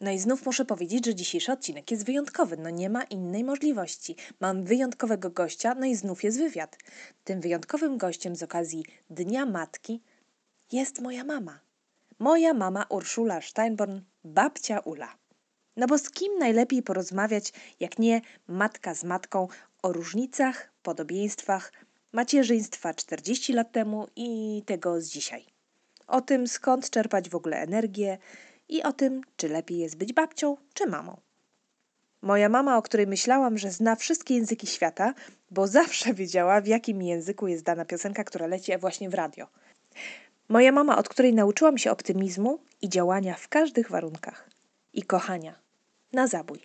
No i znów muszę powiedzieć, że dzisiejszy odcinek jest wyjątkowy. No nie ma innej możliwości. Mam wyjątkowego gościa, no i znów jest wywiad. Tym wyjątkowym gościem z okazji Dnia Matki jest moja mama. Moja mama Urszula Steinborn, babcia Ula. No bo z kim najlepiej porozmawiać, jak nie matka z matką o różnicach, podobieństwach macierzyństwa 40 lat temu i tego z dzisiaj. O tym, skąd czerpać w ogóle energię, i o tym, czy lepiej jest być babcią czy mamą. Moja mama, o której myślałam, że zna wszystkie języki świata, bo zawsze wiedziała, w jakim języku jest dana piosenka, która leci właśnie w radio. Moja mama, od której nauczyłam się optymizmu i działania w każdych warunkach. I kochania. Na zabój.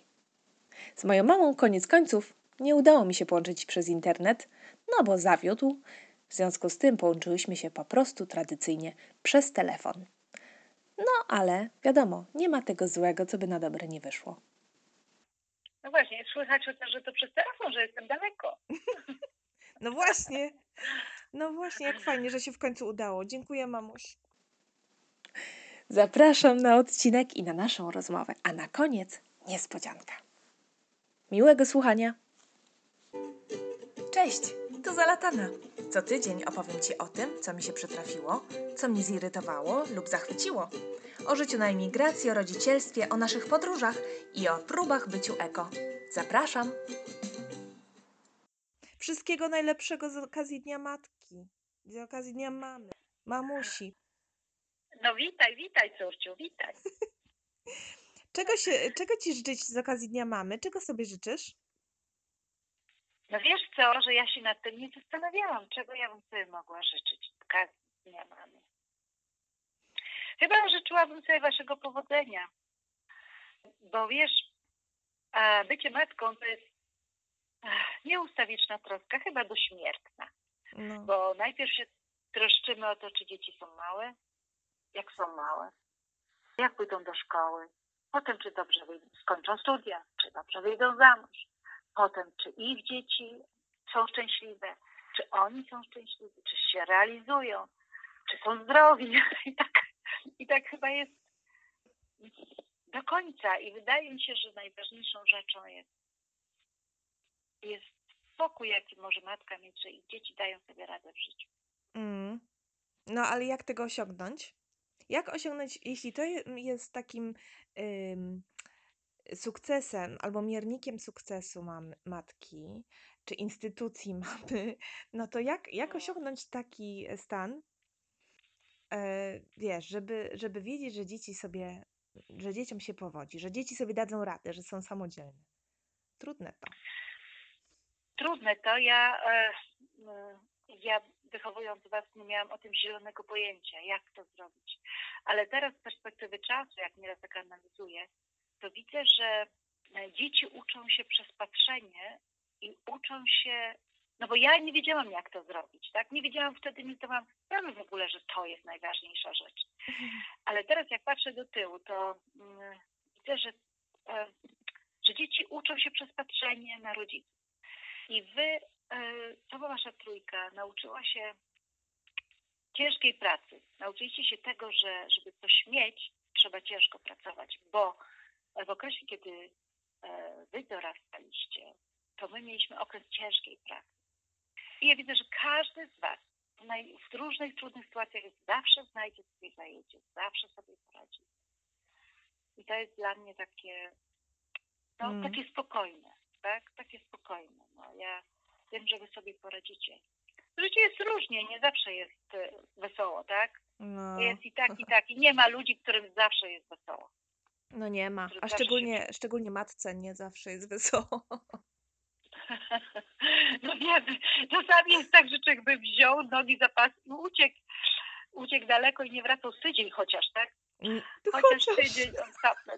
Z moją mamą koniec końców nie udało mi się połączyć przez internet, no bo zawiódł. W związku z tym połączyłyśmy się po prostu tradycyjnie przez telefon. No ale wiadomo, nie ma tego złego, co by na dobre nie wyszło. No właśnie, słychać chociaż, że to przez telefon, że jestem daleko. No właśnie. No właśnie, jak fajnie, że się w końcu udało. Dziękuję, mamuś. Zapraszam na odcinek i na naszą rozmowę. A na koniec niespodzianka. Miłego słuchania. Cześć, to Zalatana. Co tydzień opowiem Ci o tym, co mi się przytrafiło, co mnie zirytowało lub zachwyciło. O życiu na emigracji, o rodzicielstwie, o naszych podróżach i o próbach byciu eko. Zapraszam! Wszystkiego najlepszego z okazji Dnia Matki, z okazji Dnia Mamy, mamusi. No witaj, witaj córciu, witaj. czego, się, czego Ci życzyć z okazji Dnia Mamy? Czego sobie życzysz? No wiesz co, że ja się nad tym nie zastanawiałam, czego ja bym sobie mogła życzyć okazji Dnia Mamy. Chyba życzyłabym sobie waszego powodzenia. Bo wiesz, bycie matką to jest nieustawiczna troska, chyba dośmiertna. No. Bo najpierw się troszczymy o to, czy dzieci są małe, jak są małe, jak pójdą do szkoły, potem czy dobrze skończą studia, czy dobrze wyjdą za mąż, potem czy ich dzieci są szczęśliwe, czy oni są szczęśliwi, czy się realizują, czy są zdrowi. I tak, i tak chyba jest do końca. I wydaje mi się, że najważniejszą rzeczą jest, jest spokój, jaki może matka mieć, że ich dzieci dają sobie radę w życiu. Mm. No ale jak tego osiągnąć? Jak osiągnąć, jeśli to jest takim sukcesem albo miernikiem sukcesu mam, matki czy instytucji mamy, no to jak, jak no. osiągnąć taki stan, e, wiesz, żeby, żeby wiedzieć, że dzieci sobie, że dzieciom się powodzi, że dzieci sobie dadzą radę, że są samodzielne. Trudne to. Trudne to. Ja, e, ja wychowując was nie miałam o tym zielonego pojęcia, jak to zrobić. Ale teraz z perspektywy czasu, jak nieraz tak analizuję, to widzę, że e, dzieci uczą się przez patrzenie i uczą się, no bo ja nie wiedziałam, jak to zrobić, tak? Nie wiedziałam wtedy, nie zdawałam sprawy w ogóle, że to jest najważniejsza rzecz. Ale teraz, jak patrzę do tyłu, to mm, widzę, że, e, że dzieci uczą się przez patrzenie na rodziców. I wy, e, cała wasza trójka, nauczyła się ciężkiej pracy. Nauczyliście się tego, że żeby coś mieć, trzeba ciężko pracować, bo w okresie, kiedy e, wy dorastaliście, to my mieliśmy okres ciężkiej pracy. I ja widzę, że każdy z was w różnych trudnych sytuacjach zawsze znajdzie sobie zajęcie, zawsze sobie poradzi. I to jest dla mnie takie, no, mm. takie spokojne, tak? Takie spokojne. No, ja wiem, że wy sobie poradzicie. Życie jest różnie, nie zawsze jest e, wesoło, tak? No. Jest i tak, i tak. I nie ma ludzi, którym zawsze jest wesoło. No nie ma. A szczególnie, szczególnie matce nie zawsze jest wesoło. No wiemy, czasami jest tak, że człowiek by wziął nogi za pas i uciekł, uciekł daleko i nie wracał z tydzień chociaż, tak? Mm, chociaż, tydzień ostatnio.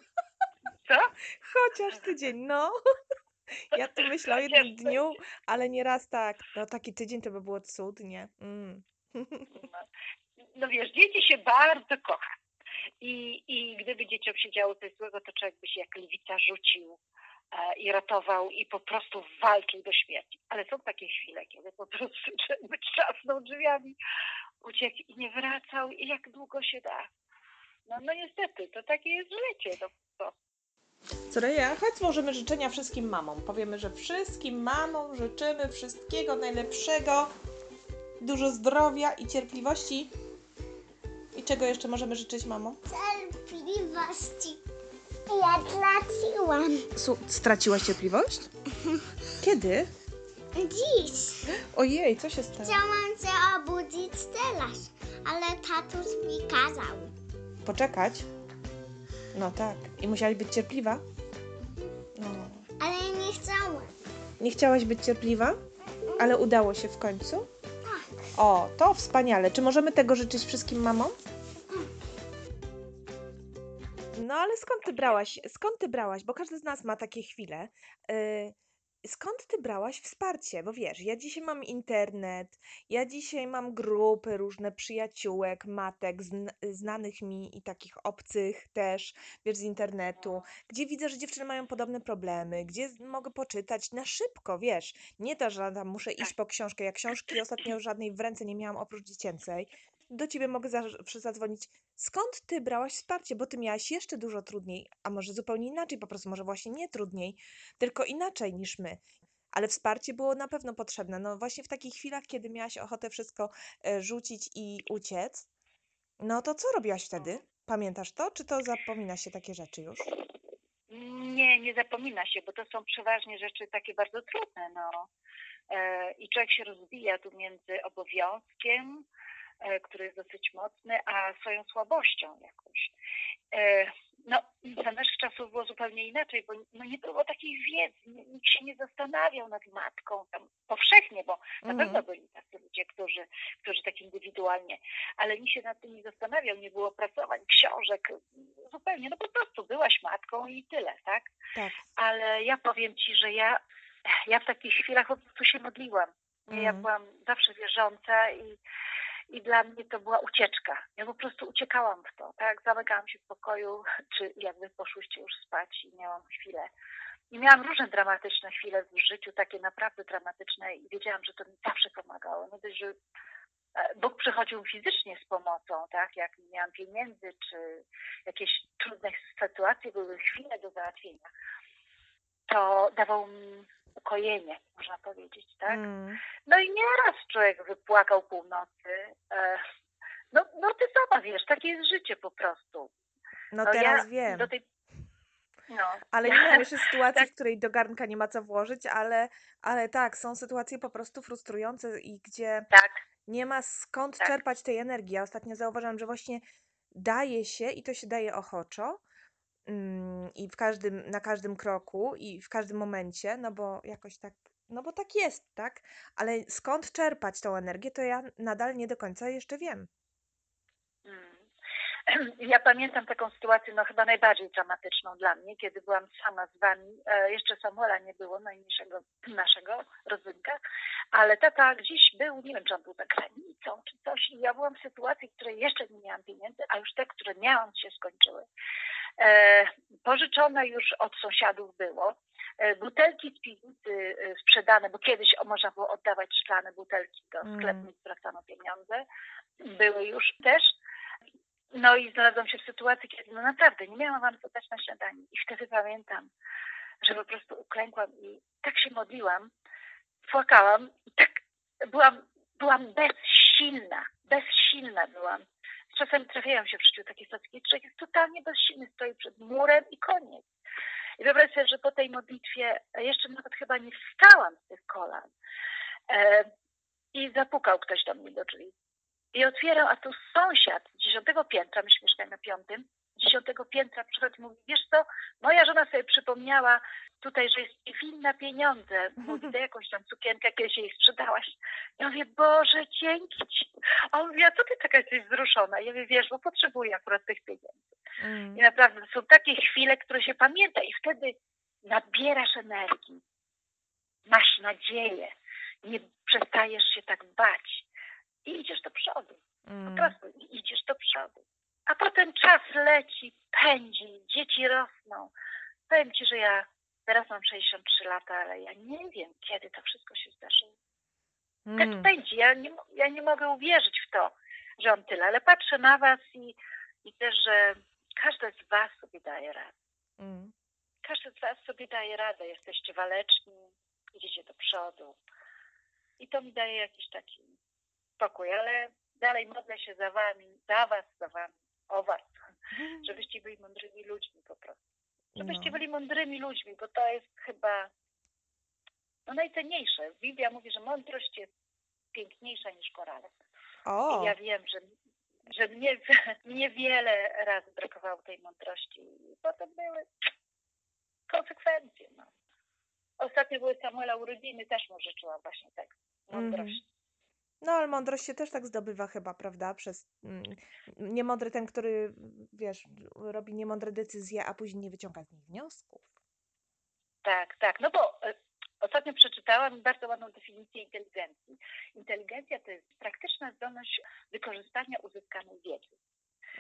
Co? Chociaż tydzień, no. Ja tu myślę o jednym dniu, ale nieraz tak. No taki tydzień to by było cudnie. Mm. No, no wiesz, dzieci się bardzo kocha. I, I gdyby dzieciom się działo coś złego, to człowiek by się jak lwica rzucił e, i ratował i po prostu walczył do śmierci. Ale są takie chwile, kiedy po prostu człowiek trzasnął drzwiami, uciekł i nie wracał i jak długo się da. No, no niestety, to takie jest życie. No, to, Coreja, chodź złożymy życzenia wszystkim mamom. Powiemy, że wszystkim mamom życzymy wszystkiego najlepszego, dużo zdrowia i cierpliwości. I czego jeszcze możemy życzyć mamom? Cierpliwości. Ja traciłam. Su- straciłaś cierpliwość? Kiedy? Dziś. Ojej, co się stało? Chciałam się obudzić teraz, ale tatuś mi kazał. Poczekać? No tak. I musiałaś być cierpliwa? No. Ale ja nie chciałam. Nie chciałaś być cierpliwa? Ale udało się w końcu? O, to wspaniale. Czy możemy tego życzyć wszystkim mamom? No ale skąd ty brałaś? Skąd ty brałaś? Bo każdy z nas ma takie chwile. Yy, skąd ty brałaś wsparcie? Bo wiesz, ja dzisiaj mam internet, ja dzisiaj mam grupy różne przyjaciółek, matek, zn znanych mi i takich obcych też, wiesz, z internetu, gdzie widzę, że dziewczyny mają podobne problemy, gdzie mogę poczytać na szybko, wiesz. Nie to, że tam muszę iść po książkę. Ja książki ostatnio żadnej w ręce nie miałam oprócz dziecięcej. Do ciebie mogę zawsze zadzwonić. Skąd ty brałaś wsparcie? Bo ty miałaś jeszcze dużo trudniej, a może zupełnie inaczej, po prostu może właśnie nie trudniej, tylko inaczej niż my. Ale wsparcie było na pewno potrzebne. No właśnie w takich chwilach, kiedy miałaś ochotę wszystko e, rzucić i uciec, no to co robiłaś wtedy? Pamiętasz to, czy to zapomina się takie rzeczy już? Nie, nie zapomina się, bo to są przeważnie rzeczy takie bardzo trudne. No. E, I człowiek się rozwija tu między obowiązkiem, który jest dosyć mocny, a swoją słabością jakąś. E, no, za naszych czasów było zupełnie inaczej, bo no, nie było takiej wiedzy, nikt się nie zastanawiał nad matką tam powszechnie, bo na Mhm. pewno byli tacy ludzie, którzy, którzy tak indywidualnie, ale nikt się nad tym nie zastanawiał, nie było pracowań, książek, zupełnie, no po prostu byłaś matką i tyle, tak? Tak. Ale ja powiem Ci, że ja, ja w takich chwilach po prostu się modliłam. Ja Mhm. byłam zawsze wierząca i, i dla mnie to była ucieczka. Ja po prostu uciekałam w to, tak? Zamykałam się w pokoju, czy jakby poszłyście już spać i miałam chwilę. I miałam różne dramatyczne chwile w życiu, takie naprawdę dramatyczne i wiedziałam, że to mi zawsze pomagało. Nie dość, że e, Bóg przychodził fizycznie z pomocą, tak? Jak nie miałam pieniędzy, czy jakieś trudne sytuacje, były chwile do załatwienia, to dawał mi ukojenie, można powiedzieć, tak? Mm. No i nieraz człowiek wypłakał północy. E, no, no ty sama wiesz, takie jest życie po prostu. No No teraz ja wiem. Tej... No. Ale nie miałam jeszcze sytuacji, Tak. w której do garnka nie ma co włożyć, ale, ale tak, są sytuacje po prostu frustrujące i gdzie Tak, nie ma skąd Tak. czerpać tej energii. Ja ostatnio zauważyłam, że właśnie daje się i to się daje ochoczo i w każdym, na każdym kroku i w każdym momencie, no bo jakoś tak, no bo tak jest, tak? Ale skąd czerpać tą energię, to ja nadal nie do końca jeszcze wiem. Mm. Ja pamiętam taką sytuację, no chyba najbardziej dramatyczną dla mnie, kiedy byłam sama z wami. E, jeszcze Samuela nie było, najmniejszego naszego rodzynka, ale tata gdzieś był, nie wiem, czy on był za granicą, czy coś. I ja byłam w sytuacji, w której jeszcze nie miałam pieniędzy, a już te, które miałam, się skończyły. E, pożyczone już od sąsiadów było. E, butelki z piwnicy sprzedane, bo kiedyś można było oddawać szklane butelki do Mm. sklepu i zwracano pieniądze. Były już też. No i znalazłam się w sytuacji, kiedy no naprawdę nie miałam wam dać na śniadanie. I wtedy pamiętam, że po prostu uklękłam i tak się modliłam, płakałam i tak byłam, byłam bezsilna, bezsilna byłam. Czasem trafiają się w życiu takie sytuacje, kiedy człowiek jest totalnie bezsilny, stoi przed murem i koniec. I wyobraź sobie, że po tej modlitwie jeszcze nawet chyba nie wstałam z tych kolan. E, I zapukał ktoś do mnie do drzwi. I otwieram, a tu sąsiad dziesiątego piętra, myśmy mieszkali na piątym, dziesiątego piętra przychodzi i mówi, wiesz co, moja żona sobie przypomniała tutaj, że jest winna pieniądze. Mówi, to jakąś tam sukienkę kiedyś jej sprzedałaś. Ja mówię, Boże, dzięki ci. A on mówi, a co ty taka jesteś wzruszona? Ja mówię, wiesz, bo potrzebuję akurat tych pieniędzy. Mm. I naprawdę to są takie chwile, które się pamięta i wtedy nabierasz energii, masz nadzieję, nie przestajesz się tak bać i idziesz do przodu. Po Mm. prostu i idziesz do przodu. A potem czas leci, pędzi, dzieci rosną. Powiem Ci, że ja teraz mam 63 lata, ale ja nie wiem, kiedy to wszystko się zdarzyło. Tak Mm. pędzi. Ja nie, ja nie mogę uwierzyć w to, że on tyle, ale patrzę na Was i, i też, że każda z Was sobie daje radę. Mm. każdy z Was sobie daje radę, jesteście waleczni, idziecie do przodu. I to mi daje jakiś taki spokój, ale dalej modlę się za Wami, za Was, za Wami, o Was, żebyście byli mądrymi ludźmi po prostu. Żebyście No. byli mądrymi ludźmi, bo to jest chyba no, najcenniejsze. Biblia mówi, że mądrość jest piękniejsza niż korale. O, I ja wiem, że, że mnie, mnie wiele razy brakowało tej mądrości i potem były konsekwencje. No. Ostatnio były Samuela urodziny, też mu życzyłam właśnie tak mądrości. No ale mądrość się też tak zdobywa chyba, prawda? Przez mm, niemądry ten, który, wiesz, robi niemądre decyzje, a później nie wyciąga z nich wniosków. Tak, tak. No bo e, ostatnio przeczytałam bardzo ładną definicję inteligencji. Inteligencja to jest praktyczna zdolność wykorzystania uzyskanej wiedzy.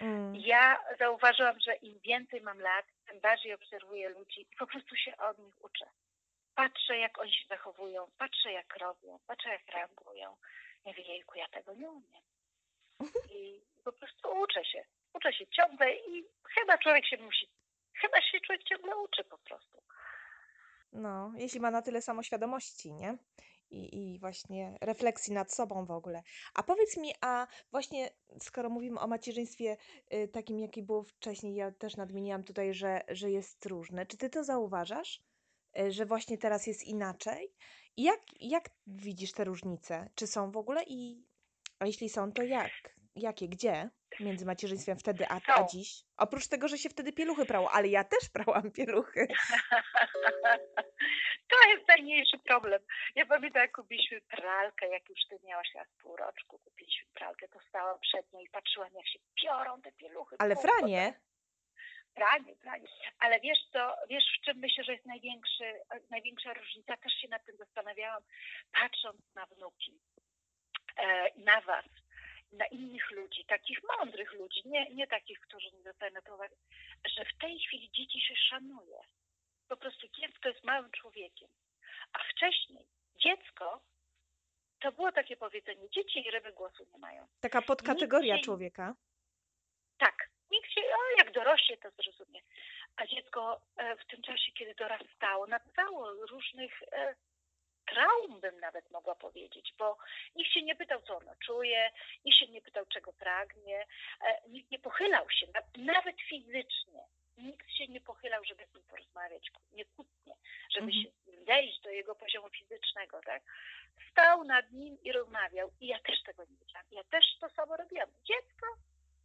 Mm. Ja zauważyłam, że im więcej mam lat, tym bardziej obserwuję ludzi i po prostu się od nich uczę. Patrzę, jak oni się zachowują, patrzę, jak robią, patrzę, jak reagują. Mówię, jejku, ja tego nie umiem. I po prostu uczę się. Uczę się ciągle i chyba człowiek się musi, chyba się człowiek ciągle uczy po prostu. No, jeśli ma na tyle samoświadomości, nie? I, I właśnie refleksji nad sobą w ogóle. A powiedz mi, a właśnie skoro mówimy o macierzyństwie y, takim, jakie było wcześniej, ja też nadmieniłam tutaj, że, że jest różne. Czy ty to zauważasz, y, że właśnie teraz jest inaczej? Jak, jak widzisz te różnice? Czy są w ogóle i a jeśli są, to jak? Jakie? Gdzie? Między macierzyństwem wtedy a, a Są. dziś? Oprócz tego, że się wtedy pieluchy prało, ale ja też prałam pieluchy. To jest najmniejszy problem. Ja pamiętam, jak kupiliśmy pralkę, jak już ty miałaś raz pół roczku, kupiliśmy pralkę, to stałam przed nią i patrzyłam, jak się piorą te pieluchy. Ale Franie, Pranie, pranie. Ale wiesz co, wiesz w czym myślę, że jest największy, największa różnica? Też się nad tym zastanawiałam, patrząc na wnuki, e, na was, na innych ludzi, takich mądrych ludzi, nie, nie takich, którzy nie zostali na to uwagę, że w tej chwili dzieci się szanuje. Po prostu dziecko jest małym człowiekiem. A wcześniej dziecko, to było takie powiedzenie, dzieci i ryby głosu nie mają. taka podkategoria człowieka. Tak, się, o, jak dorośnie, to zrozumie. A dziecko e, w tym czasie, kiedy dorastało, nabywało różnych e, traum, bym nawet mogła powiedzieć, bo nikt się nie pytał, co ono czuje, nikt się nie pytał, czego pragnie, e, nikt nie pochylał się, na- nawet fizycznie. Nikt się nie pochylał, żeby z nim porozmawiać, nie kłótnie, żeby Mhm. się wejść do jego poziomu fizycznego, tak? Stał nad nim i rozmawiał. I ja też tego nie wiedziałam. Ja też to samo robiłam. Dziecko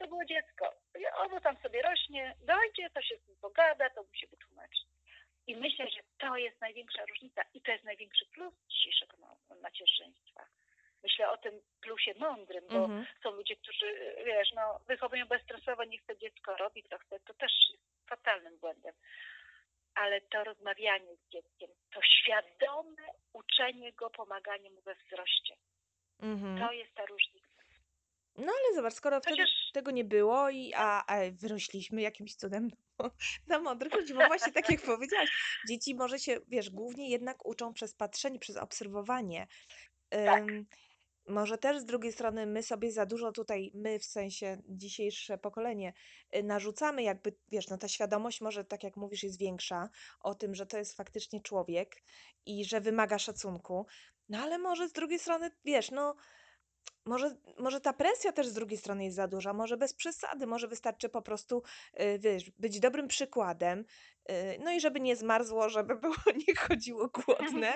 to było dziecko. Ono tam sobie rośnie, dojdzie, to się z nim pogada, to mu się wytłumaczy. I myślę, że to jest największa różnica i to jest największy plus dzisiejszego ma- macierzyństwa. Myślę o tym plusie mądrym, bo Mhm. są ludzie, którzy, wiesz, no, wychowują bezstresowo, nie chce dziecko robi, to chce, to też jest fatalnym błędem. Ale to rozmawianie z dzieckiem, to świadome uczenie go, pomaganie mu we wzroście, Mhm. to jest ta różnica. No ale zobacz, skoro wtedy Chociaż- tego nie było, i, a, a wyrośliśmy jakimś cudem na mądrych ludzi, bo właśnie tak jak powiedziałaś, dzieci może się, wiesz, głównie jednak uczą przez patrzenie, przez obserwowanie. Tak. Ym, może też z drugiej strony my sobie za dużo tutaj, my w sensie dzisiejsze pokolenie, y, narzucamy jakby, wiesz, no ta świadomość może, tak jak mówisz, jest większa o tym, że to jest faktycznie człowiek i że wymaga szacunku, no ale może z drugiej strony, wiesz, no może, może ta presja też z drugiej strony jest za duża, może bez przesady, może wystarczy po prostu, y, wiesz, być dobrym przykładem, y, no i żeby nie zmarzło, żeby było, nie chodziło głodne,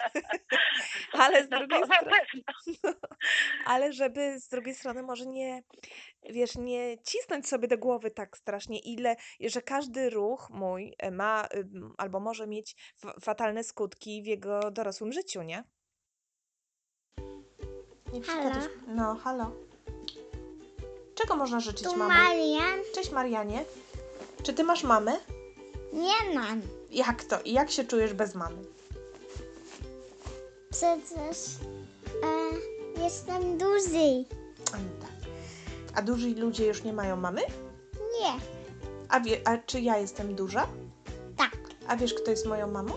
ale z No drugiej strony, pewno. ale żeby z drugiej strony może nie, wiesz, nie cisnąć sobie do głowy tak strasznie, ile, że każdy ruch mój e, ma ym, albo może mieć fa- fatalne skutki w jego dorosłym życiu, nie? Nie przeszkadzasz- No, halo. Czego można życzyć Tu mamie? Marian? Cześć Marianie. Czy ty masz mamę? Nie mam. Jak to? I jak się czujesz bez mamy? Przecież e, jestem duży. A, no tak. A duzi ludzie już nie mają mamy? Nie. A, wie, a czy ja jestem duża? Tak. A wiesz, kto jest moją mamą?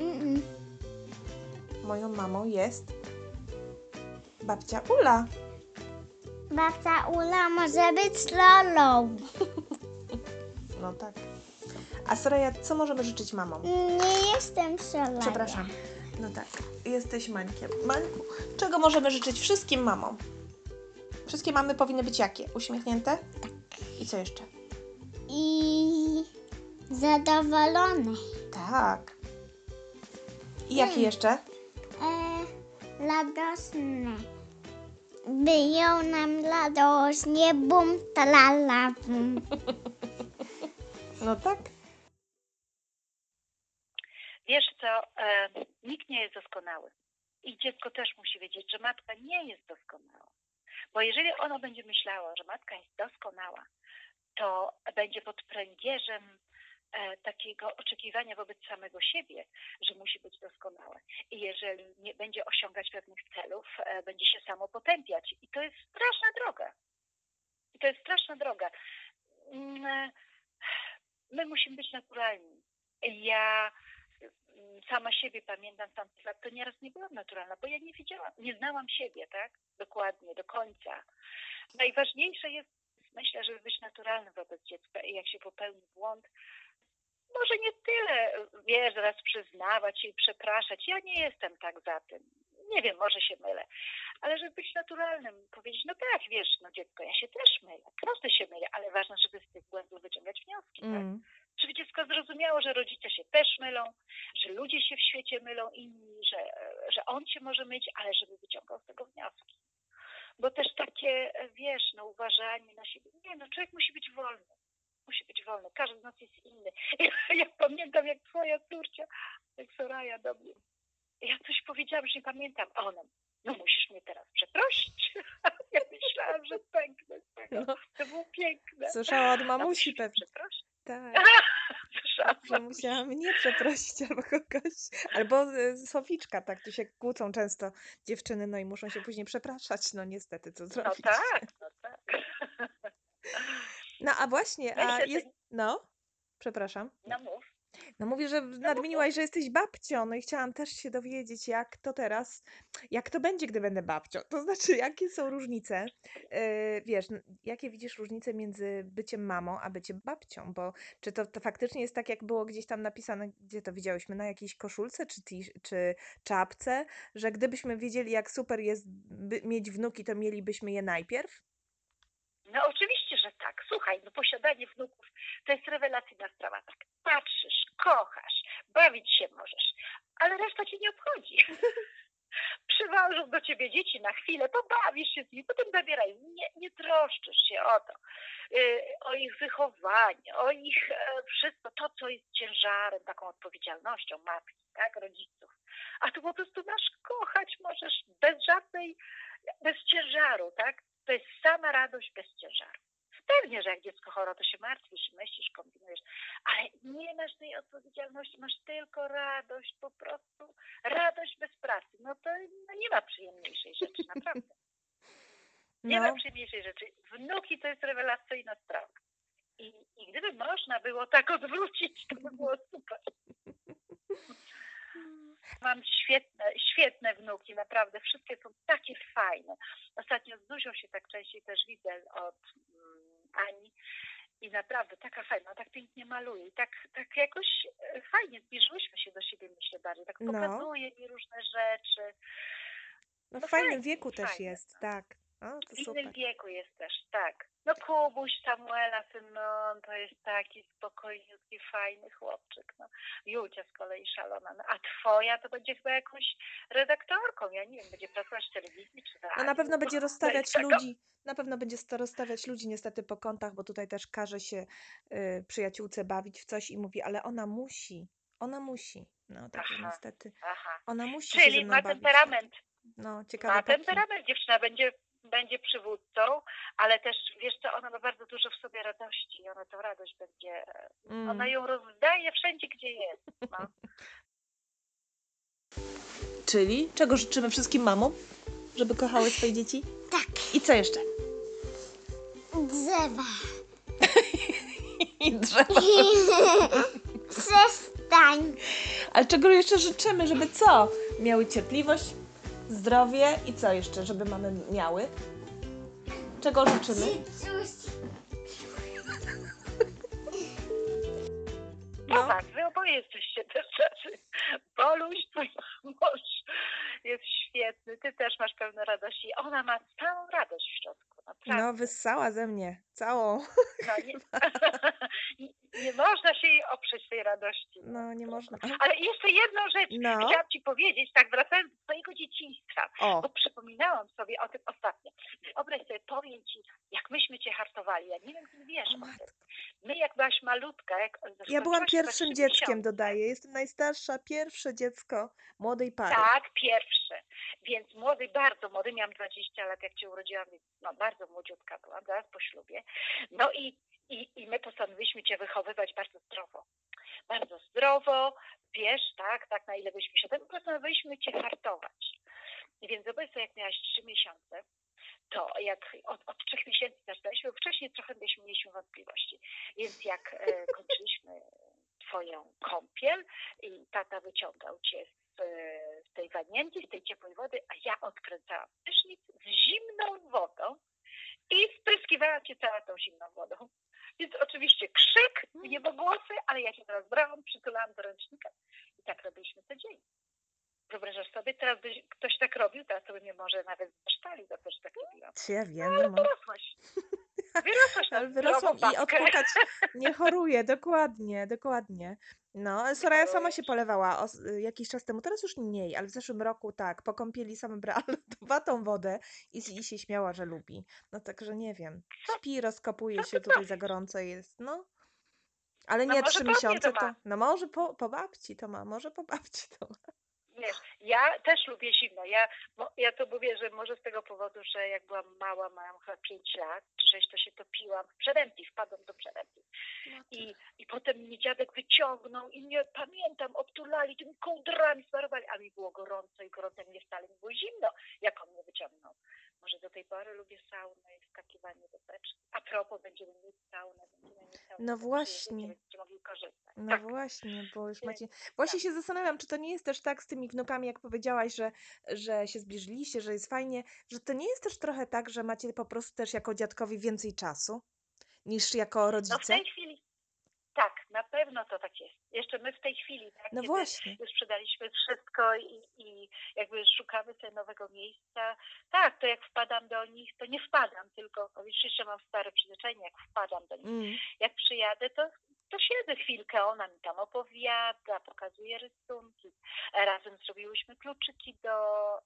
Mm-mm. Moją mamą jest babcia Ula. Babcia Ula może być Lolą. No tak. A Soraya, co możemy życzyć mamom? Nie jestem szalona. Przepraszam. No tak, jesteś Mańkiem. Mańku, czego możemy życzyć wszystkim mamom? Wszystkie mamy powinny być jakie? Uśmiechnięte? Tak. I co jeszcze? I zadowolone. Tak. I jakie jeszcze? E, radosne. Byją nam radośnie, bum, talala, bum. No tak. Wiesz co, e, nikt nie jest doskonały. I dziecko też musi wiedzieć, że matka nie jest doskonała. Bo jeżeli ono będzie myślało, że matka jest doskonała, to będzie pod pręgierzem e, takiego oczekiwania wobec samego siebie, że musi być doskonałe. I jeżeli nie będzie osiągać pewnych celów, e, będzie się samo potępiać. I to jest straszna droga. I to jest straszna droga. Mm, e, My musimy być naturalni. Ja mm, sama siebie pamiętam tamtych lat, to nieraz nie byłam naturalna, bo ja nie wiedziałam, nie znałam siebie, tak? Dokładnie, do końca. Najważniejsze jest, myślę, żeby być naturalnym wobec dziecka i jak się popełni błąd, może nie tyle, wiesz, raz przyznawać i przepraszać. Ja nie jestem tak za tym. Nie wiem, może się mylę. Ale żeby być naturalnym, powiedzieć, no tak, wiesz, no dziecko, ja się też mylę. Każdy się mylę, ale ważne, żeby z tych błędów wyciągać wnioski, tak? Mm. żeby dziecko zrozumiało, że rodzice się też mylą, że ludzie się w świecie mylą inni, że, że on się może myć, ale żeby wyciągał z tego wnioski. Bo też takie, wiesz, no uważanie na siebie. Nie, no człowiek musi być wolny. Wolny. Każdy z nas jest inny. Ja, ja pamiętam, jak twoja córcia, jak Soraya do mnie. Ja coś powiedziałam, że nie pamiętam. A ona, no musisz mnie teraz przeprosić. Ja myślałam, że pęknę z tego. No, To było piękne. słyszała od A mamusi mnie pewnie. Przeprosić. Tak. Że musiała mnie przeprosić albo kogoś. Albo y, Soficzka, tak, tu się kłócą często dziewczyny, no i muszą się później przepraszać. No niestety, co No zrobić. tak, no tak. No a właśnie, a jest. No, przepraszam. No mów. No mówię, że nadmieniłaś, że jesteś babcią, no i chciałam też się dowiedzieć, jak to teraz, jak to będzie, gdy będę babcią. To znaczy, jakie są różnice, yy, wiesz, jakie widzisz różnice między byciem mamą, a byciem babcią, bo czy to, to faktycznie jest tak, jak było gdzieś tam napisane, gdzie to widziałyśmy, na jakiejś koszulce czy, tisz- czy czapce, że gdybyśmy wiedzieli, jak super jest by, mieć wnuki, to mielibyśmy je najpierw? No oczywiście, że tak. Słuchaj, no posiadanie wnuków to jest rewelacyjna sprawa. Tak, patrzysz, kochasz, bawić się możesz, ale reszta cię nie obchodzi. Przywożą do ciebie dzieci na chwilę, pobawisz się z nimi, potem zabierają. Nie, nie troszczysz się o to, y, o ich wychowanie, o ich e, wszystko, to, co jest ciężarem, taką odpowiedzialnością matki, tak, rodziców. A tu po prostu masz kochać, możesz bez żadnej, bez ciężaru, tak? To jest sama radość bez ciężaru. Pewnie, że jak dziecko chore, to się martwisz, myślisz, kombinujesz, ale nie masz tej odpowiedzialności, masz tylko radość, po prostu radość bez pracy. No to no nie ma przyjemniejszej rzeczy, naprawdę. Nie ma No, przyjemniejszej rzeczy. Wnuki to jest rewelacyjna sprawa. I, I gdyby można było tak odwrócić, to by było super. Mam świetne, świetne wnuki, naprawdę. Wszystkie są takie fajne. Ostatnio z Zuzią się tak częściej też widzę od mm, Ani. I naprawdę taka fajna, tak pięknie maluje. I tak, tak jakoś e, fajnie zbliżyłyśmy się do siebie, myślę bardziej. Tak No. pokazuje mi różne rzeczy. no w no fajnym fajnie, wieku też fajnie, jest, tak. O, W innym super. wieku jest też, tak. No Kubuś, Samuela, syn, no to jest taki spokojniutki, fajny chłopczyk. No. Julcia z kolei szalona. No, a twoja to będzie chyba jakąś redaktorką, ja nie wiem, będzie pracować w telewizji czy w No na pewno będzie To rozstawiać ludzi, na pewno będzie rozstawiać ludzi niestety po kątach, bo tutaj też każe się y, przyjaciółce bawić w coś i mówi, ale ona musi, ona musi. No także Aha. niestety, Aha. ona musi się Czyli mną ma bawić. temperament. No ciekawe Ma taki. temperament. Dziewczyna będzie, będzie przywódcą, ale też, wiesz co, ona ma bardzo dużo w sobie radości i ona tą radość będzie, Mm. ona ją rozdaje wszędzie, gdzie jest. No. Czyli czego życzymy wszystkim mamom? Żeby kochały swoje dzieci? Tak, I co jeszcze? drzewa. I drzewa. Przestań. Ale czego jeszcze życzymy? Żeby co? Miały cierpliwość, zdrowie i co jeszcze? Żeby mamy miały? Czego życzymy? Cycuś. wy jesteście też tacy. Boluś, twój mąż jest świetny, ty też masz pełno radości. Ona ma całą radość w środku. Naprawdę. No, wyssała ze mnie. Całą. No, nie, nie, nie można się jej oprzeć tej radości. No, nie można. Ale jeszcze jedną rzecz No. chciałam Ci powiedzieć, tak wracając do swojego dzieciństwa, O, bo przypominałam sobie o tym ostatnio. Wyobraź sobie, powiem Ci, jak myśmy Cię hartowali. Ja nie wiem, czy wiesz o tym. My, jak byłaś malutka, jak ja byłam pierwszym dzieckiem, dodaję. Jestem najstarsza, pierwsze dziecko młodej pary. Tak, pierwsze. Więc młody, bardzo młody, miałam 20 lat, jak Cię urodziłam, więc no, bardzo młodziutka byłam, zaraz po ślubie. No i, i, i my postanowiliśmy Cię wychowywać bardzo zdrowo. Bardzo zdrowo, wiesz, tak, tak, na ile byśmy się... Postanowiliśmy Cię hartować. I więc zobacz jak miałaś 3 miesiące, to jak od, od trzech miesięcy zaczynaliśmy, bo wcześniej trochę mieliśmy, mieliśmy wątpliwości. Więc jak e, kończyliśmy Twoją kąpiel i tata wyciągał Cię z, e, z tej wanienki, z tej ciepłej wody, a ja odkręcałam prysznic z zimną wodą i spryskiwałam Cię całą tą zimną wodą. Więc oczywiście krzyk, niebogłosy, ale ja Cię teraz brałam, przytulałam do ręcznika i tak robiliśmy codziennie. Wyobrażasz sobie, teraz by ktoś tak robił, teraz to by mnie może nawet zasztali za to, że tak robiłam. Czy ja wiem, Ale no. wyrosłaś. Wyrosłaś na Ale wyrosłam i odpukać nie choruję, dokładnie, dokładnie. No, Soraya sama się polewała os- jakiś czas temu, teraz już mniej, ale w zeszłym roku tak, po kąpieli sama brała lodowatą wodę i, i się śmiała, że lubi. No także nie wiem, śpi, rozkopuje się, tutaj za gorąco jest, no. Ale No nie może trzy po mnie miesiące to to, ma. no może po, po babci to ma, może po babci to ma. Wiesz, ja też lubię zimno. Ja, ja to mówię, że może z tego powodu, że jak byłam mała, miałam chyba 5 lat, czy 6, to się topiłam w przerębli, wpadłam do przerębli. I, I potem mnie dziadek wyciągnął i mnie, pamiętam, obtulali tymi kołdrami, smarowali, a mi było gorąco i gorąco, mnie wcale nie było zimno, jak on mnie wyciągnął. Może do tej pory lubię saunę i wskakiwanie do beczki. A propos, będziemy mieć saunę, będziemy mieć saunę. No właśnie. Będziecie mogli korzystać. No tak. właśnie, bo już macie. Właśnie się zastanawiam, czy to nie jest też tak z tymi wnukami, jak powiedziałaś, że, że się zbliżyliście, że jest fajnie, że to nie jest też trochę tak, że macie po prostu też jako dziadkowi więcej czasu niż jako No w rodzice? tej chwili, tak, pewno to tak jest. Jeszcze my w tej chwili, tak, No właśnie. już sprzedaliśmy wszystko i, i jakby szukamy sobie nowego miejsca, tak, to jak wpadam do nich, to nie wpadam, tylko, jeszcze mam stare przyzwyczajenie, jak wpadam do nich, Mm. jak przyjadę, to, to siedzę chwilkę, ona mi tam opowiada, pokazuje rysunki. Razem zrobiłyśmy kluczyki do,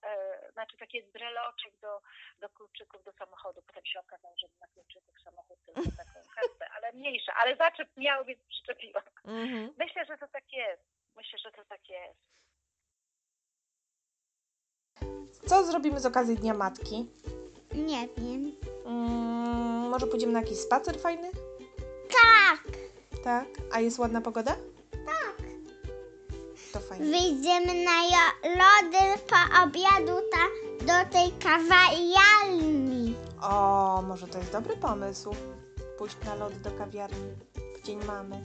e, znaczy takie breloczek do, do kluczyków do samochodu. Potem się okazało, że ma kluczyków samochód, tylko taką kartę, ale mniejsza. Ale zaczep miał, więc przyczepiłam. Mhm. Myślę, że to tak jest. Myślę, że to tak jest. Co zrobimy z okazji Dnia Matki? Nie wiem. Mm, może pójdziemy na jakiś spacer fajny? Tak. A jest ładna pogoda? tak. To fajnie. Wyjdziemy na lody po obiadu ta, do tej kawiarni. O, może to jest dobry pomysł. Pójść na lody do kawiarni w dzień mamy.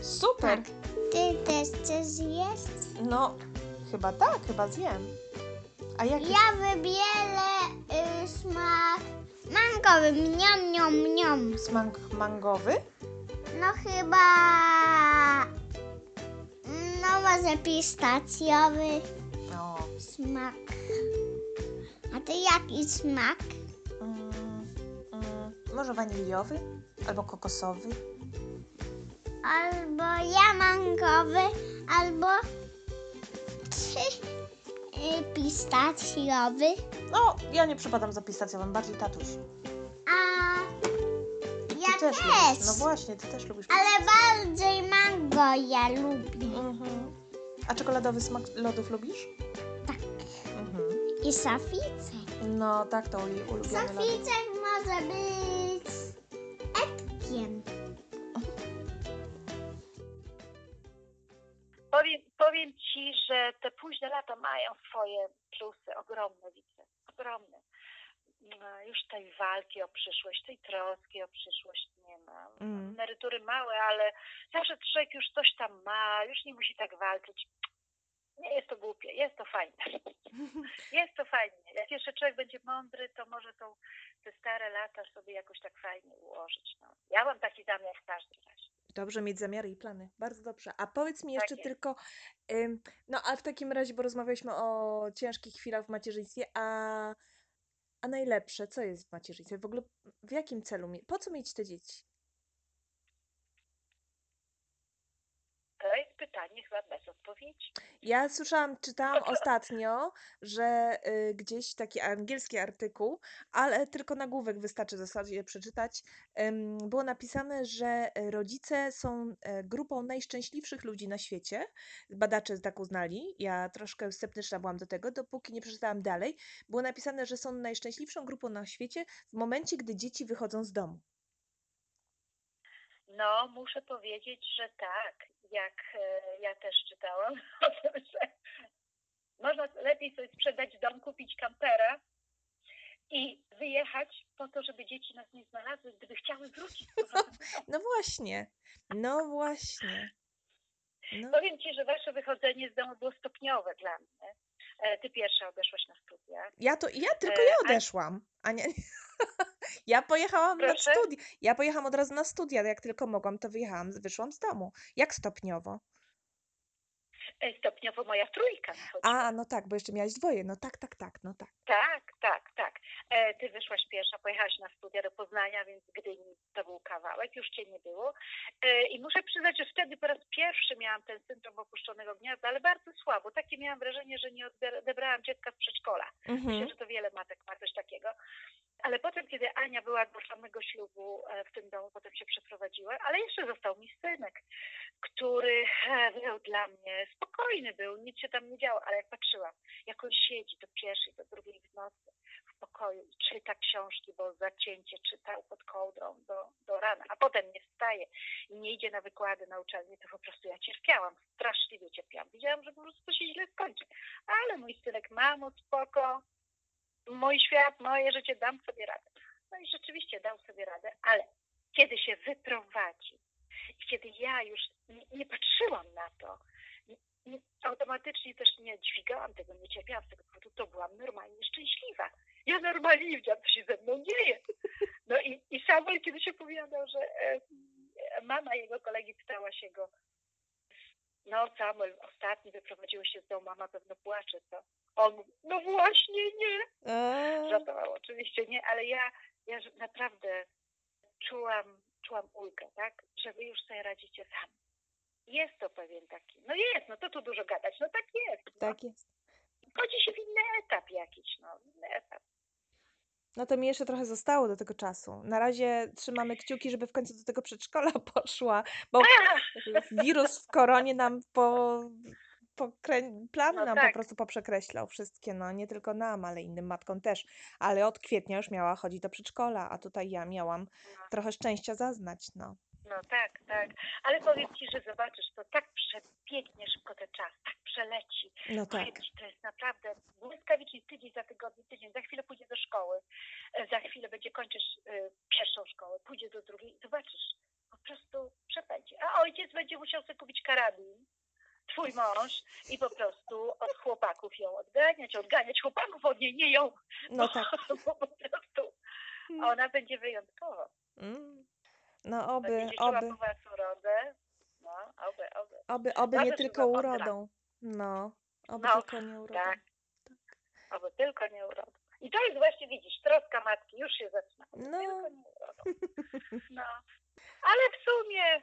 Super! Tak. Ty też chcesz zjeść? No, chyba tak, chyba zjem. A jaki Ja wybierę y, smak mangowy. Mniam, mniam, mniam. smak mangowy? No chyba... No może pistacjowy O, smak. A ty jaki smak? mm, mm, może waniliowy? Albo kokosowy? Albo ja mangowy, albo y, pistacjowy. No, ja nie przypadam za pistacjowym, bardziej tatuś. A Ty ja też też. lubisz. No właśnie, ty też lubisz Ale bardziej mango ja lubię. Mhm. A czekoladowy smak lodów lubisz? Tak. Mhm. I saficek. No tak, to jej ulubione lody. Saficek może być etkiem. Powiem, powiem Ci, że te późne lata mają swoje plusy, ogromne widzę, ogromne. Już tej walki o przyszłość, tej troski o przyszłość nie ma. Mm. Emerytury małe, ale zawsze człowiek już coś tam ma, już nie musi tak walczyć. Nie jest to głupie, jest to fajne. Jest to fajnie. Jak jeszcze człowiek będzie mądry, to może tą, te stare lata sobie jakoś tak fajnie ułożyć. No. Ja mam taki zamiar w każdym razie. Dobrze mieć zamiary i plany. Bardzo dobrze. A powiedz mi Tak jeszcze jest. tylko, no a w takim razie, bo rozmawialiśmy o ciężkich chwilach w macierzyństwie, a, a najlepsze, co jest w macierzyństwie? W ogóle w jakim celu? Po co mieć te dzieci? To pytanie chyba bez odpowiedzi. Ja słyszałam, czytałam ostatnio, że y, gdzieś taki angielski artykuł, ale tylko nagłówek wystarczy w zasadzie przeczytać. ym, było napisane, że y, rodzice są e, grupą najszczęśliwszych ludzi na świecie. Badacze tak uznali. Ja troszkę sceptyczna byłam do tego, dopóki nie przeczytałam dalej. Było napisane, że są najszczęśliwszą grupą na świecie w momencie, gdy dzieci wychodzą z domu. No, muszę powiedzieć, że tak. Jak e, ja też czytałam o tym, że można lepiej sobie sprzedać dom, kupić kampera i wyjechać po to, żeby dzieci nas nie znalazły, gdyby chciały wrócić. domu. No właśnie, no właśnie. No. Powiem Ci, że Wasze wychodzenie z domu było stopniowe dla mnie. E, Ty pierwsza odeszłaś na studia. Ja to ja tylko E, ja a- odeszłam. Ania nie. Ja pojechałam na Proszę? studia. Ja pojechałam od razu na studia. Jak tylko mogłam, to wyjechałam, wyszłam z domu. Jak stopniowo? E, Stopniowo moja trójka. A, no tak, bo jeszcze miałaś dwoje. No tak, tak, tak, no tak. Tak, tak, tak. E, Ty wyszłaś pierwsza, pojechałaś na studia do Poznania, więc Gdyni to był kawałek, już cię nie było. E, I muszę przyznać, że wtedy po raz pierwszy miałam ten syndrom opuszczonego gniazda, ale bardzo słabo. Takie miałam wrażenie, że nie odebrałam dziecka z przedszkola. Myślę, Mhm. że to wiele matek ma coś takiego. Ale potem, kiedy Ania była do samego ślubu e, w tym domu, potem się przeprowadziła, ale jeszcze został mi synek, który e, był dla mnie spokojny był, nic się tam nie działo, ale jak patrzyłam, jak on siedzi do pierwszej, do drugiej w nocy w pokoju i czyta książki, bo zacięcie czytał pod kołdrą do, do rana, a potem nie wstaje i nie idzie na wykłady na uczelnię, to po prostu ja cierpiałam, straszliwie cierpiałam. Widziałam, że po prostu to się źle skończy. Ale mój synek, mamo, spoko, mój świat, moje życie, dam sobie radę. No i rzeczywiście dał sobie radę, ale kiedy się wyprowadził i kiedy ja już nie, nie patrzyłam na to, nie, nie, automatycznie też nie dźwigałam tego, nie cierpiałam z tego powodu, to byłam normalnie szczęśliwa. Ja normalnie nie wiedziałam, co się ze mną dzieje. No i, i Samuel kiedyś opowiadał, że e, mama jego kolegi pytała się go, no Samuel, ostatni wyprowadziło się z domu, mama pewno płacze, co? On no właśnie nie. Eee, Żartował oczywiście nie, ale ja, ja naprawdę czułam, czułam ulgę, tak? Że wy już sobie radzicie sami. Jest to pewien taki, no jest, no to tu dużo gadać, no tak jest. No. tak jest. Wchodzi się w inny etap jakiś, no, inny etap. No to mi jeszcze trochę zostało do tego czasu. Na razie trzymamy kciuki, żeby w końcu do tego przedszkola poszła, bo wirus w koronie nam po, pokrę... plany No nam po tak. prostu poprzekreślał wszystkie, no nie tylko nam, ale innym matkom też. Ale od kwietnia już miała chodzić do przedszkola, a tutaj ja miałam No, trochę szczęścia zaznać, no. no tak, tak. Ale powiem ci, że zobaczysz, to tak przebiegnie szybko ten czas, tak przeleci. No tak. Powiem ci, to jest naprawdę błyskawicznie tydzień za tygodnie, tydzień. Za chwilę pójdzie do szkoły, e, za chwilę będzie kończyć e, pierwszą szkołę, pójdzie do drugiej. Zobaczysz, po prostu przepędzi. A ojciec będzie musiał sobie kupić karabin, twój mąż, i po prostu od chłopaków ją odganiać, odganiać chłopaków od niej, nie ją. No tak. Bo po prostu ona będzie wyjątkowa. Mm. No oby, Będzie oby, urodę. No, oby, oby. oby, oby nie tylko urodą. No, oby No, tylko nie urodą. Tak. Oby tylko nie urodą. I to jest właśnie, widzisz, troska matki już się zaczyna. Oby No. Tylko nie urodą. No. Ale w sumie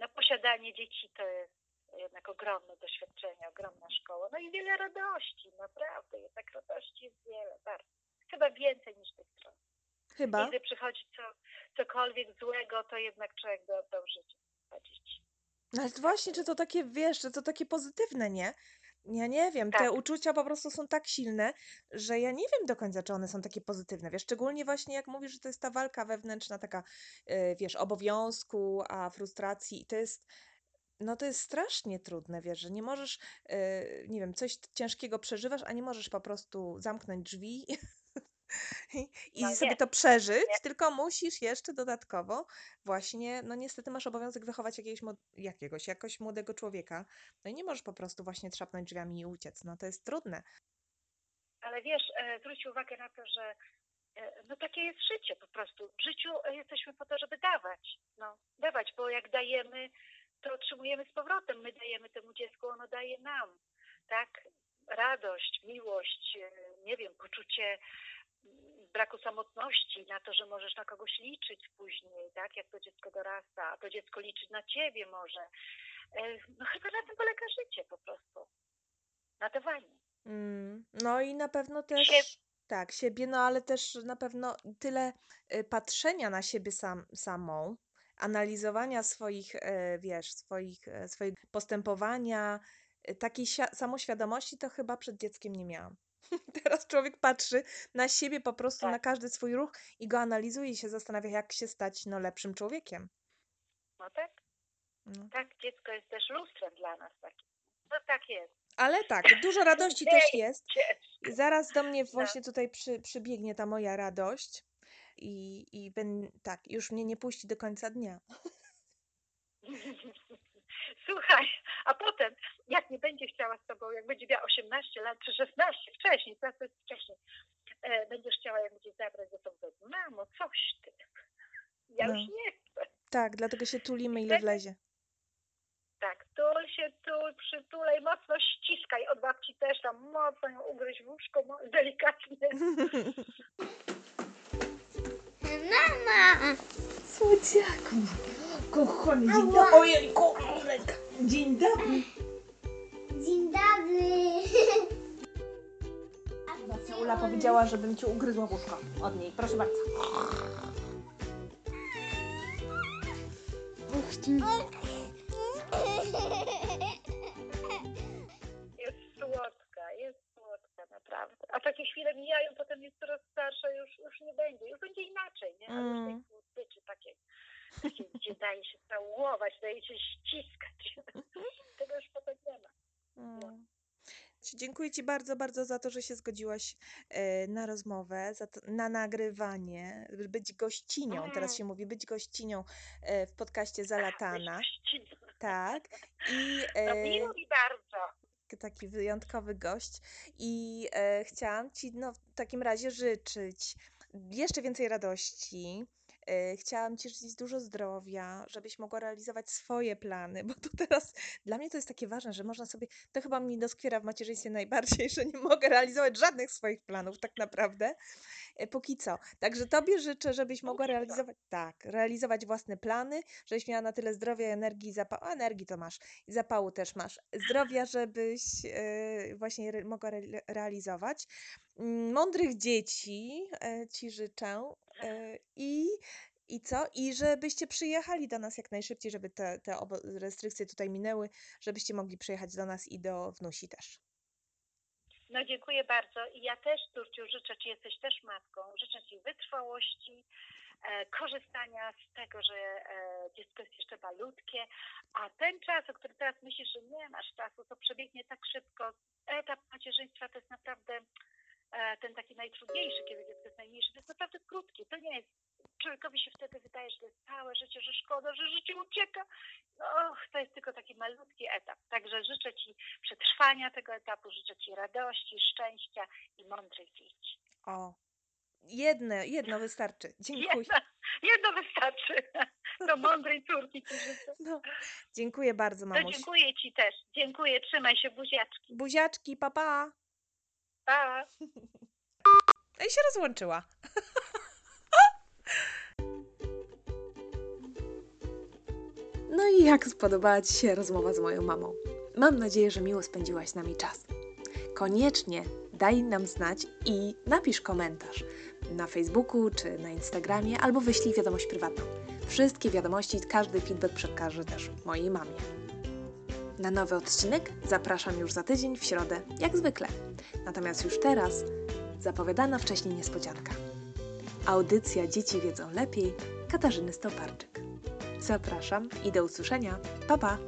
no, posiadanie dzieci to jest jednak ogromne doświadczenie, ogromna szkoła. No i wiele radości, naprawdę. Jednak radości jest wiele, bardzo. Chyba więcej niż tych stron. Chyba. Kiedy przychodzi co, cokolwiek złego, to jednak człowiek oddał życie za dzieci. No ale właśnie, czy to takie, wiesz, że to takie pozytywne, nie? Ja nie wiem, te Tak. uczucia po prostu są tak silne, że ja nie wiem do końca, czy one są takie pozytywne, wiesz, szczególnie właśnie jak mówisz, że to jest ta walka wewnętrzna taka, y, wiesz, obowiązku, a frustracji i to jest, no to jest strasznie trudne, wiesz, że nie możesz, y, nie wiem, coś ciężkiego przeżywasz, a nie możesz po prostu zamknąć drzwi i, i No sobie nie, to przeżyć, nie. tylko musisz jeszcze dodatkowo właśnie, no niestety masz obowiązek wychować jakiegoś, jakiegoś, jakoś młodego człowieka, no i nie możesz po prostu właśnie trzapnąć drzwiami i uciec, no to jest trudne. Ale wiesz, e, zwróć uwagę na to, że E, no takie jest życie po prostu. W życiu jesteśmy po to, żeby dawać. No, dawać, bo jak dajemy, to otrzymujemy z powrotem. My dajemy temu dziecku, ono daje nam. Tak? Radość, miłość, e, nie wiem, poczucie braku samotności, na to, że możesz na kogoś liczyć później, tak, jak to dziecko dorasta, a to dziecko liczyć na ciebie może. E, no chyba na tym polega życie po prostu. Na dawaniu. Mm, no i na pewno też... Tak, siebie, no ale też na pewno tyle y, patrzenia na siebie sam, samą, analizowania swoich, e, wiesz, swoich, e, swojego postępowania, y, takiej samoświadomości to chyba przed dzieckiem nie miałam. Teraz człowiek patrzy na siebie po prostu, Tak. na każdy swój ruch i go analizuje i się zastanawia, jak się stać no, lepszym człowiekiem. No tak. No. Tak, dziecko jest też lustrem dla nas takim. No tak jest. Ale tak, dużo radości też jest. Zaraz do mnie no. właśnie tutaj przy, przybiegnie ta moja radość i, i ben, tak, już mnie nie puści do końca dnia. Słuchaj, a potem, jak nie będzie chciała z tobą, jak będzie miała 18 lat czy 16, wcześniej, teraz to jest wcześniej, e, będziesz chciała, jak będzie zabrać ze sobą, mamo, coś ty, ja no. już nie chcę. Tak, dlatego się tulimy ile wlezie. Tak, tul się, tul, przytulej, mocno ściskaj od babci też tam, mocno ją ugryź w łóżko, delikatnie. Mama! Słodziaku, kochany, dzień dobry. Ojejku, dzień dobry. Dzień dobry. Ula powiedziała, żebym ci ugryzła w łóżko od niej. Proszę bardzo. Uch ty. Jest słodka, jest słodka naprawdę. A takie chwile mijają, potem jest coraz starsza, już, już nie będzie. Już będzie inaczej, nie? Ale już tej mm. słodyczy takie, takie, gdzie daje się całować, daje się ściskać. Tego już potem nie ma. No. Dziękuję Ci bardzo, bardzo za to, że się zgodziłaś e, na rozmowę, to, na nagrywanie, być gościnią, teraz się mówi, być gościnią e, w podcaście Zalatana. Tak. I, no miło mi bardzo. Taki wyjątkowy gość. I e, chciałam Ci no, w takim razie życzyć jeszcze więcej radości, E, chciałam Ci życzyć dużo zdrowia, żebyś mogła realizować swoje plany, bo to teraz dla mnie to jest takie ważne, że można sobie, to chyba mi doskwiera w macierzyństwie najbardziej, że nie mogę realizować żadnych swoich planów tak naprawdę, e, póki co. Także Tobie życzę, żebyś mogła realizować, tak, realizować własne plany, żebyś miała na tyle zdrowia, energii i zapału, energii to masz i zapału też masz, zdrowia, żebyś yy, właśnie re, mogła re, realizować. Mm, mądrych dzieci Ci życzę i i co? I żebyście przyjechali do nas jak najszybciej, żeby te, te restrykcje tutaj minęły, żebyście mogli przyjechać do nas i do wnusi też. No dziękuję bardzo. I ja też, Turciu, życzę Ci, jesteś też matką, życzę Ci wytrwałości, e, korzystania z tego, że e, dziecko jest jeszcze malutkie, a ten czas, o którym teraz myślisz, że nie masz czasu, to przebiegnie tak szybko. Etap macierzyństwa to jest naprawdę e, ten taki najtrudniejszy, kiedy dziecko jest najmniejsze, to jest naprawdę krótki. To nie jest człowiekowi się wtedy wydaje, że to jest całe życie, że szkoda, że życie ucieka. No, to jest tylko taki malutki etap. Także życzę Ci przetrwania tego etapu, życzę Ci radości, szczęścia i mądrych dzieci. O, jedno, jedno wystarczy. Dziękuję. Jedno, jedno wystarczy. Do mądrej córki Ci życzę. No, dziękuję bardzo, mamuś. To dziękuję Ci też. Dziękuję, trzymaj się, buziaczki. Buziaczki, papa. Pa. Pa. No i się rozłączyła. No i jak spodobała Ci się rozmowa z moją mamą? Mam nadzieję, że miło spędziłaś z nami czas. Koniecznie daj nam znać i napisz komentarz na Facebooku czy na Instagramie, albo wyślij wiadomość prywatną. Wszystkie wiadomości, każdy feedback przekażę też mojej mamie. Na nowy odcinek zapraszam już za tydzień w środę, jak zwykle. Natomiast już teraz zapowiadana wcześniej niespodzianka. Audycja Dzieci wiedzą lepiej Katarzyny Stoparczyk. Zapraszam i do usłyszenia. Pa pa!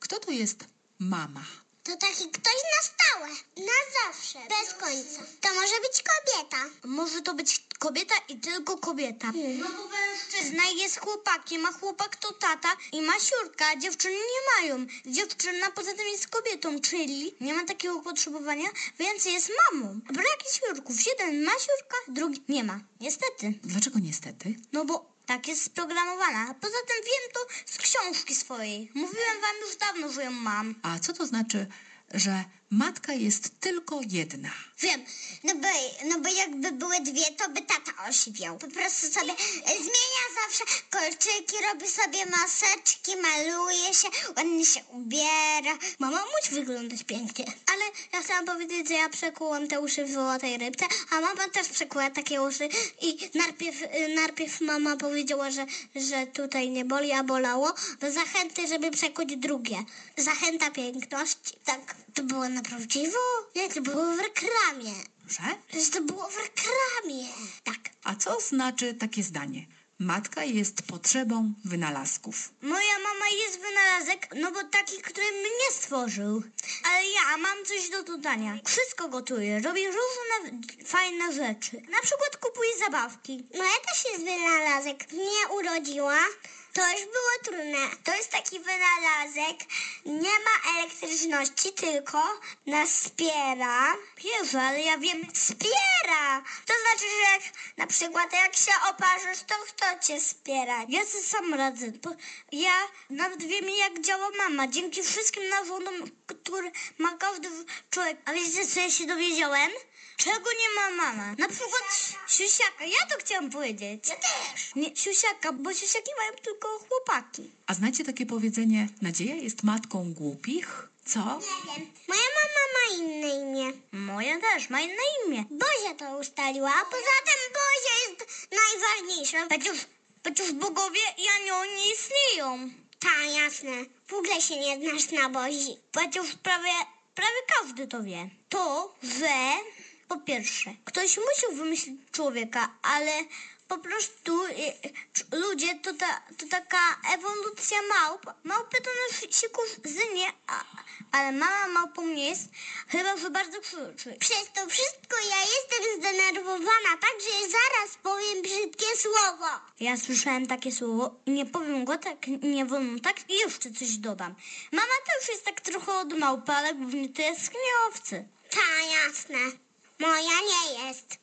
Kto to jest mama? To taki ktoś na stałe, na zawsze, bez końca. To może być kobieta. Może to być kobieta i tylko kobieta. No bo mężczyzna jest chłopakiem, a chłopak to tata i ma siurka, a dziewczyny nie mają. Dziewczyna poza tym jest kobietą, czyli nie ma takiego potrzebowania, więc jest mamą. Brak siurków. Jeden ma siurka, drugi nie ma. Niestety. Dlaczego niestety? No bo tak jest sprogramowana. A Poza tym wiem to z książki swojej. Mówiłem wam już dawno, że ją mam. A co to znaczy, że matka jest tylko jedna? Wiem, no bo, no bo jakby były dwie, to by tata osiwiał. Po prostu sobie zmienia zawsze kolczyki, robi sobie maseczki, maluje się, ładnie się ubiera. Mama musi wyglądać pięknie. Ale ja chciałam powiedzieć, że ja przekułam te uszy w złotej rybce, a mama też przekuła takie uszy i najpierw, najpierw mama powiedziała, że, że tutaj nie boli, a bolało, do zachęty, żeby przekuć drugie. Zachęta piękności. Tak, to było na prawdziwo? Nie, to było w reklamie. Że? Że to było w reklamie. Tak. A co znaczy takie zdanie? Matka jest potrzebą wynalazków. Moja mama jest wynalazek, no bo taki, który mnie stworzył. Ale ja mam coś do dodania. Wszystko gotuję, robię różne fajne rzeczy. Na przykład kupuję zabawki. Moja też jest wynalazek. Mnie urodziła. To już było trudne. To jest taki wynalazek. Nie ma elektryczności, tylko nas wspiera. Jezu, ale ja wiem, Wspiera! To znaczy, że jak na przykład jak się oparzysz, to kto cię wspiera? ja sobie sam radzę. Bo ja nawet wiem, jak działa mama. Dzięki wszystkim narządom, które ma każdy człowiek. A wiecie, co ja się dowiedziałem? Czego nie ma mama? Na przykład siusiaka. Ja to chciałam powiedzieć. Ja też. Nie, siusiaka, bo siusiaki mają tylko chłopaki. A znacie takie powiedzenie, nadzieja jest matką głupich? Co? Nie wiem. Moja mama ma inne imię. Moja też ma inne imię. Bozia to ustaliła, a poza tym Bozia jest najważniejsza. Przecież, przecież bogowie i anioły nie istnieją. Ta, jasne. W ogóle się nie znasz na Bozi. Przecież prawie, prawie każdy to wie. To, że po pierwsze, ktoś musiał wymyślić człowieka, ale po prostu y, ludzie to, ta, to taka ewolucja małp. Małpy to na się kuzynie, a, ale mama małpą nie jest, chyba że bardzo krzyczy. Przez to wszystko ja jestem zdenerwowana, tak że zaraz powiem brzydkie słowo. Ja słyszałem takie słowo i nie powiem go tak, nie wolno tak i jeszcze coś dodam. Mama też jest tak trochę od małpy, ale głównie to jest skniowcy. Ta, jasne. Moja nie jest.